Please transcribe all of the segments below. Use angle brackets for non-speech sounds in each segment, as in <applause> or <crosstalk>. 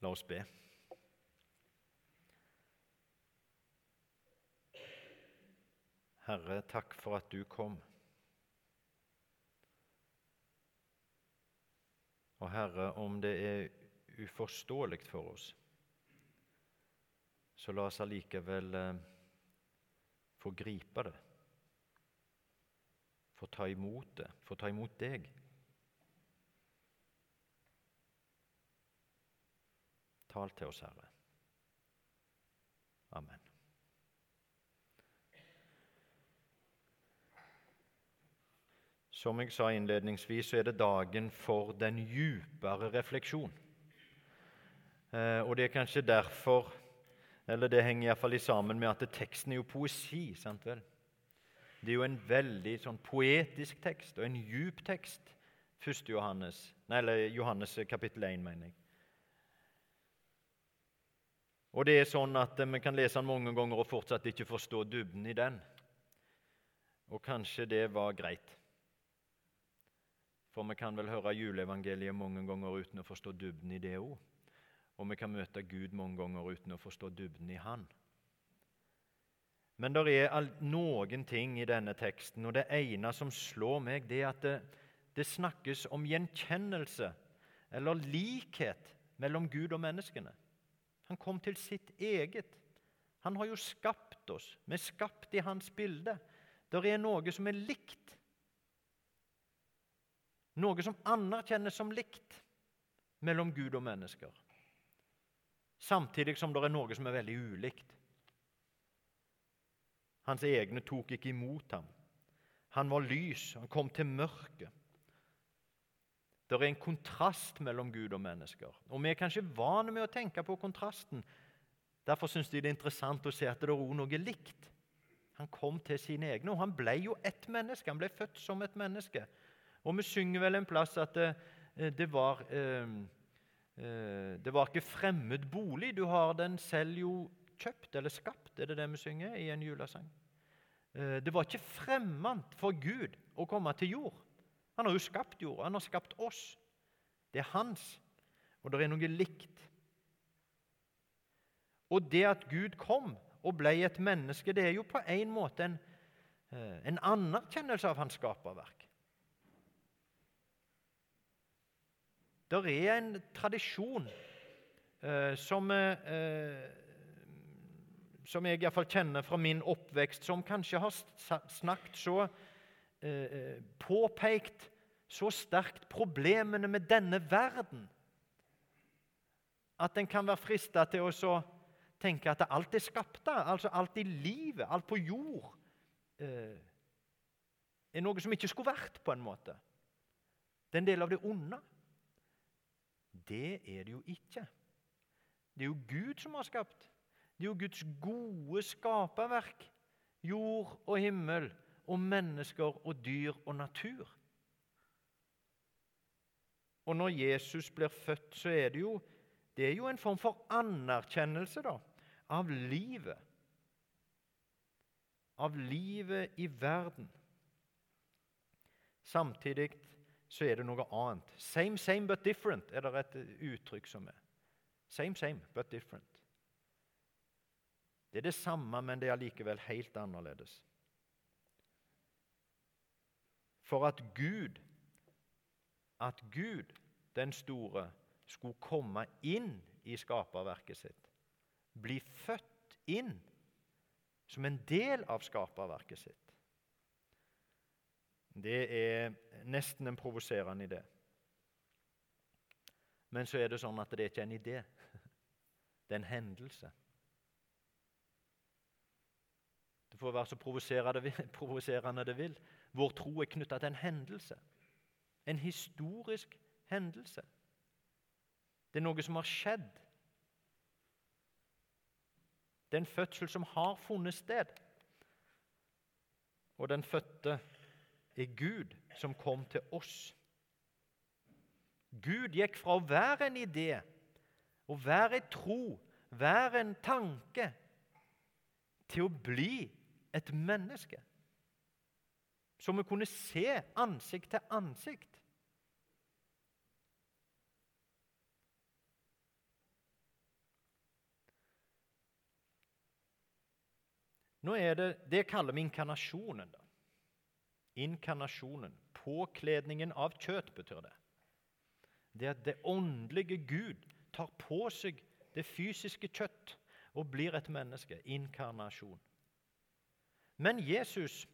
La oss be. Herre, takk for at du kom. Og Herre, om det er uforståelig for oss, så la oss allikevel eh, få gripe det, få ta imot det, få ta imot deg. Tal til oss, Herre. Amen. Som jeg sa innledningsvis, så er det dagen for den djupere refleksjon. Eh, og det er kanskje derfor Eller det henger iallfall sammen med at teksten er jo poesi. sant vel? Det er jo en veldig sånn poetisk tekst og en djup tekst. 1. Johannes, nei, eller Johannes kapittel 1, mener jeg. Og det er sånn at Vi kan lese den mange ganger og fortsatt ikke forstå dybden i den. Og kanskje det var greit. For vi kan vel høre juleevangeliet mange ganger uten å forstå dybden i det òg. Og vi kan møte Gud mange ganger uten å forstå dybden i Han. Men det er noen ting i denne teksten, og det ene som slår meg, det er at det, det snakkes om gjenkjennelse eller likhet mellom Gud og menneskene. Han kom til sitt eget. Han har jo skapt oss. Vi er skapt i hans bilde. Det er noe som er likt noe som anerkjennes som likt mellom Gud og mennesker. Samtidig som det er noe som er veldig ulikt. Hans egne tok ikke imot ham. Han var lys, han kom til mørket. Det er en kontrast mellom Gud og mennesker. Og Vi er kanskje vane med å tenke på kontrasten. Derfor syns de det er interessant å se at det er noe likt. Han kom til sine egne, og han ble jo ett menneske. Han ble født som et menneske. Og vi synger vel en plass at det, eh, det var eh, eh, Det var ikke fremmed bolig. Du har den selv jo kjøpt eller skapt, er det det vi synger i en julesang? Det var ikke fremmed for Gud å komme til jord. Han har jo skapt jorda, han har skapt oss. Det er hans, og det er noe likt. Og det at Gud kom og ble et menneske, det er jo på en måte en, en anerkjennelse av hans skaperverk. Det er en tradisjon eh, som, eh, som jeg iallfall kjenner fra min oppvekst, som kanskje har snakket så eh, Påpekt så sterkt problemene med denne verden at en kan være frista til å tenke at alt er skapt altså alt i livet, alt på jord, eh, er noe som ikke skulle vært, på en måte. Det er en del av det onde. Det er det jo ikke. Det er jo Gud som har skapt. Det er jo Guds gode skaperverk. Jord og himmel og mennesker og dyr og natur. Og når Jesus blir født, så er det jo, det er jo en form for anerkjennelse da, av livet. Av livet i verden. Samtidig så er det noe annet. Same, same, but different er det et uttrykk som er. Same, same, but different. Det er det samme, men det er likevel helt annerledes. For at Gud, at Gud, den store, skulle komme inn i skaperverket sitt, bli født inn som en del av skaperverket sitt det er nesten en provoserende idé. Men så er det sånn at det er ikke en idé. <laughs> Det er en hendelse. Det får være så provoserende det vil. Vår tro er knytta til en hendelse. En historisk hendelse. Det er noe som har skjedd. Det er en fødsel som har funnet sted. Og den fødte er Gud som kom til oss. Gud gikk fra å være en idé, å være en tro, være en tanke, til å bli et menneske som vi kunne se ansikt til ansikt. Nå er Det det kaller vi inkarnasjonen. da. Inkarnasjonen, påkledningen av kjøtt, betyr det. Det at det åndelige Gud tar på seg det fysiske kjøtt og blir et menneske. Inkarnasjon. Men Jesus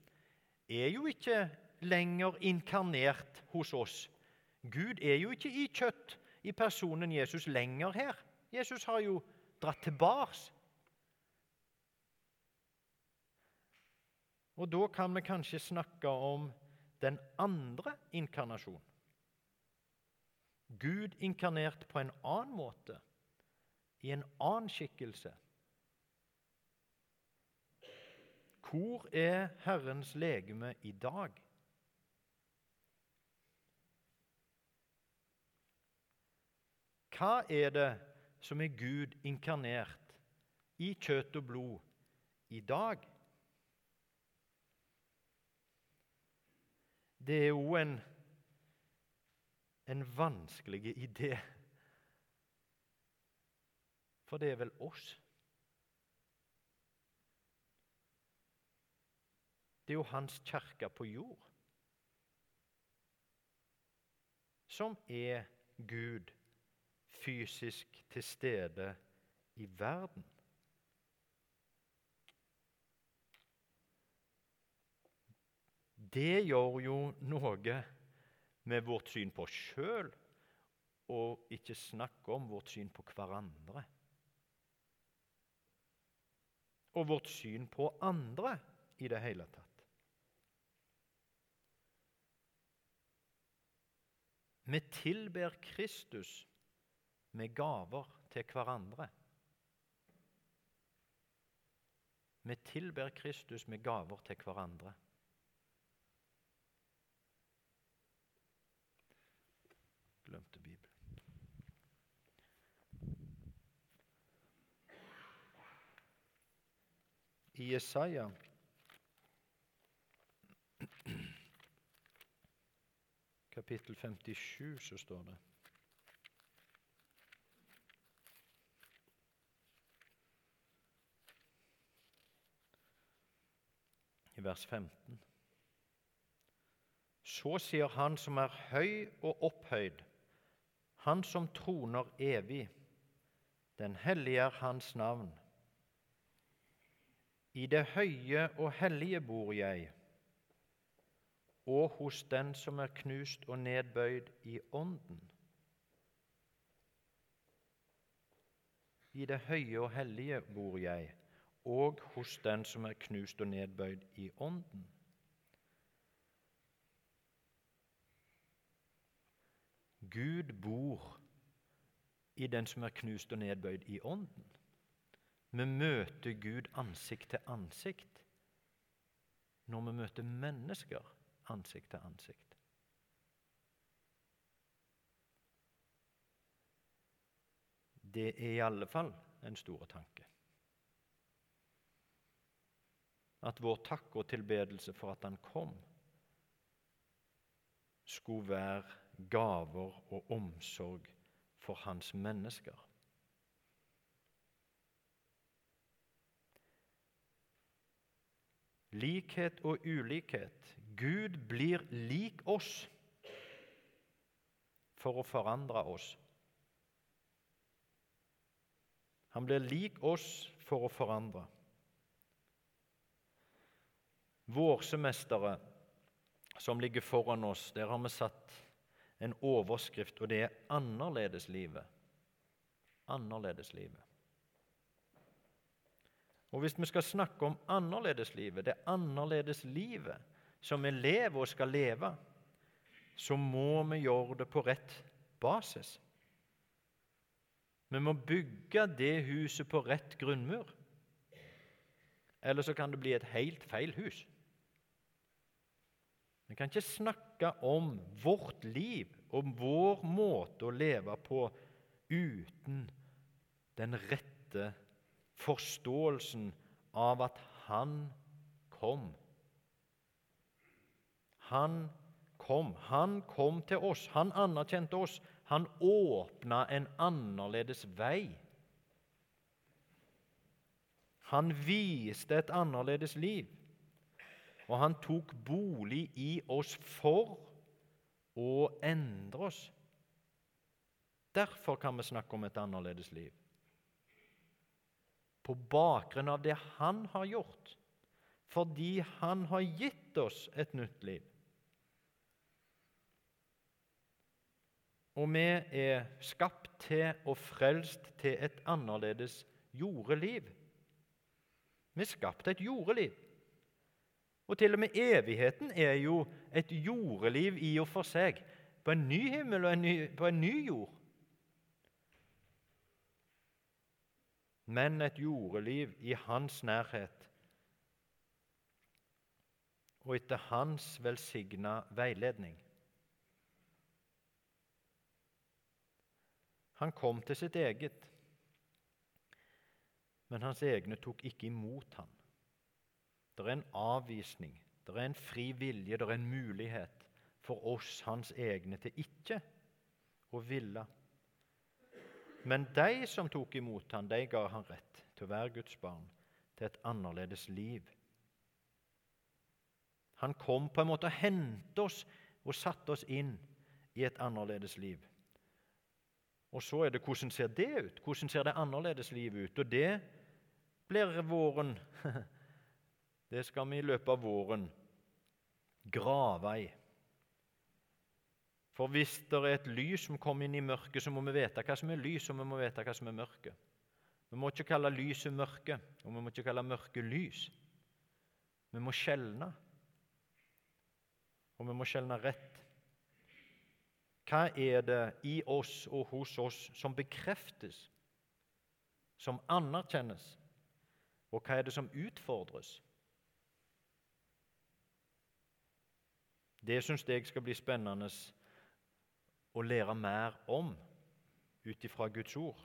er jo ikke lenger inkarnert hos oss. Gud er jo ikke i kjøtt i personen Jesus lenger her. Jesus har jo dratt tilbake. Og da kan vi kanskje snakke om den andre inkarnasjonen. Gud inkarnert på en annen måte, i en annen skikkelse. Hvor er Herrens legeme i dag? Hva er det som er Gud inkarnert i kjøtt og blod i dag? Det er jo en, en vanskelig idé. For det er vel oss. Det er jo hans kirke på jord som er Gud fysisk til stede i verden. Det gjør jo noe med vårt syn på oss sjøl, og ikke snakke om vårt syn på hverandre. Og vårt syn på andre i det hele tatt. Vi tilber Kristus med gaver til hverandre. Vi tilber Kristus med gaver til hverandre. Glemte Bibelen. I Jesaja kapittel 57 så står det I vers 15. Så sier Han som er høy og opphøyd, Han som troner evig, den hellige er Hans navn. I det høye og hellige bor jeg og hos den som er knust og nedbøyd i ånden. I det høye og hellige bor jeg, og hos den som er knust og nedbøyd i ånden. Gud bor i den som er knust og nedbøyd i ånden. Vi møter Gud ansikt til ansikt når vi møter mennesker ansikt til ansikt. Det er i alle fall en stor tanke. At vår takk og tilbedelse for at Han kom, skulle være gaver og omsorg for Hans mennesker. Likhet og ulikhet Gud blir lik oss for å forandre oss. Han blir lik oss for å forandre. Vårsemesteret som ligger foran oss, der har vi satt en overskrift, og det er 'Annerledeslivet'. Annerledeslivet. Og Hvis vi skal snakke om annerledeslivet, det annerledeslivet som vi lever og skal leve, så må vi gjøre det på rett basis. Vi må bygge det huset på rett grunnmur. Eller så kan det bli et helt feil hus. Vi kan ikke snakke om vårt liv og vår måte å leve på uten den rette forståelsen av at Han kom han kom. Han kom til oss. Han anerkjente oss. Han åpna en annerledes vei. Han viste et annerledes liv, og han tok bolig i oss for å endre oss. Derfor kan vi snakke om et annerledes liv. På bakgrunn av det han har gjort, fordi han har gitt oss et nytt liv. Og vi er skapt til og frelst til et annerledes jordeliv. Vi er skapt til et jordeliv. Og til og med evigheten er jo et jordeliv i og for seg, på en ny himmel og en ny, på en ny jord. Men et jordeliv i hans nærhet og etter hans velsigna veiledning. Han kom til sitt eget, men hans egne tok ikke imot ham. Det er en avvisning, det er en fri vilje, det er en mulighet for oss, hans egne, til ikke å ville. Men de som tok imot ham, de ga han rett til å være Guds barn, til et annerledes liv. Han kom på en måte og hentet oss og satte oss inn i et annerledes liv. Og så er det hvordan ser det ut? Hvordan ser det annerledes livet ut? Og det blir våren <laughs> Det skal vi i løpet av våren grave i. For hvis det er et lys som kommer inn i mørket, så må vi vite hva som er lys, og vi må vite hva som er mørke. Vi må ikke kalle lyset mørke, og vi må ikke kalle mørket lys. Vi må skjelne, og vi må skjelne rett. Hva er det i oss og hos oss som bekreftes, som anerkjennes, og hva er det som utfordres? Det syns jeg skal bli spennende å lære mer om ut ifra Guds ord.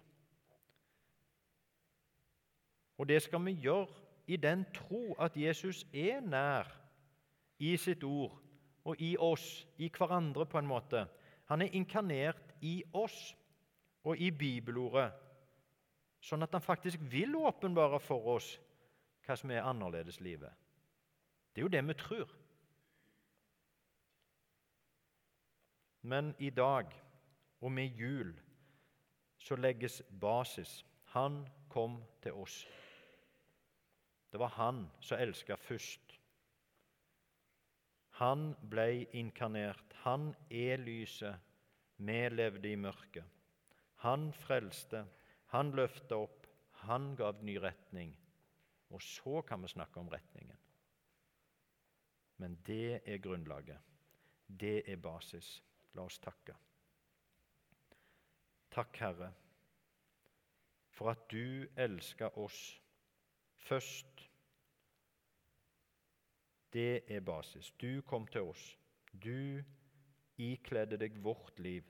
Og det skal vi gjøre i den tro at Jesus er nær i sitt ord og i oss, i hverandre på en måte, han er inkarnert i oss og i bibelordet, sånn at han faktisk vil åpenbare for oss hva som er annerledeslivet. Det er jo det vi tror. Men i dag og med jul så legges basis. Han kom til oss. Det var han som elska først. Han ble inkarnert. Han er lyset. Vi levde i mørket. Han frelste. Han løfta opp. Han gav ny retning. Og så kan vi snakke om retningen. Men det er grunnlaget. Det er basis. La oss takke. Takk, Herre, for at du elska oss først det er basis. Du kom til oss. Du ikledde deg vårt liv.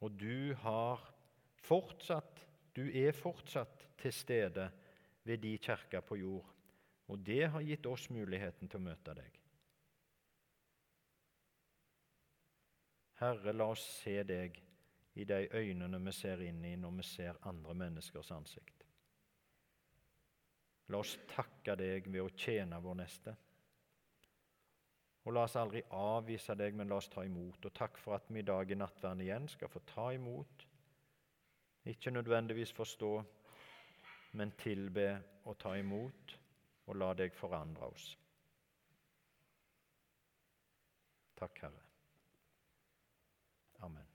Og du har fortsatt, du er fortsatt til stede ved de kirker på jord. Og det har gitt oss muligheten til å møte deg. Herre, la oss se deg i de øynene vi ser inn i når vi ser andre menneskers ansikt. La oss takke deg ved å tjene vår neste. Og la oss aldri avvise deg, men la oss ta imot. Og takk for at vi i dag i nattverden igjen skal få ta imot, ikke nødvendigvis forstå, men tilbe og ta imot, og la deg forandre oss. Takk, Herre. Amen.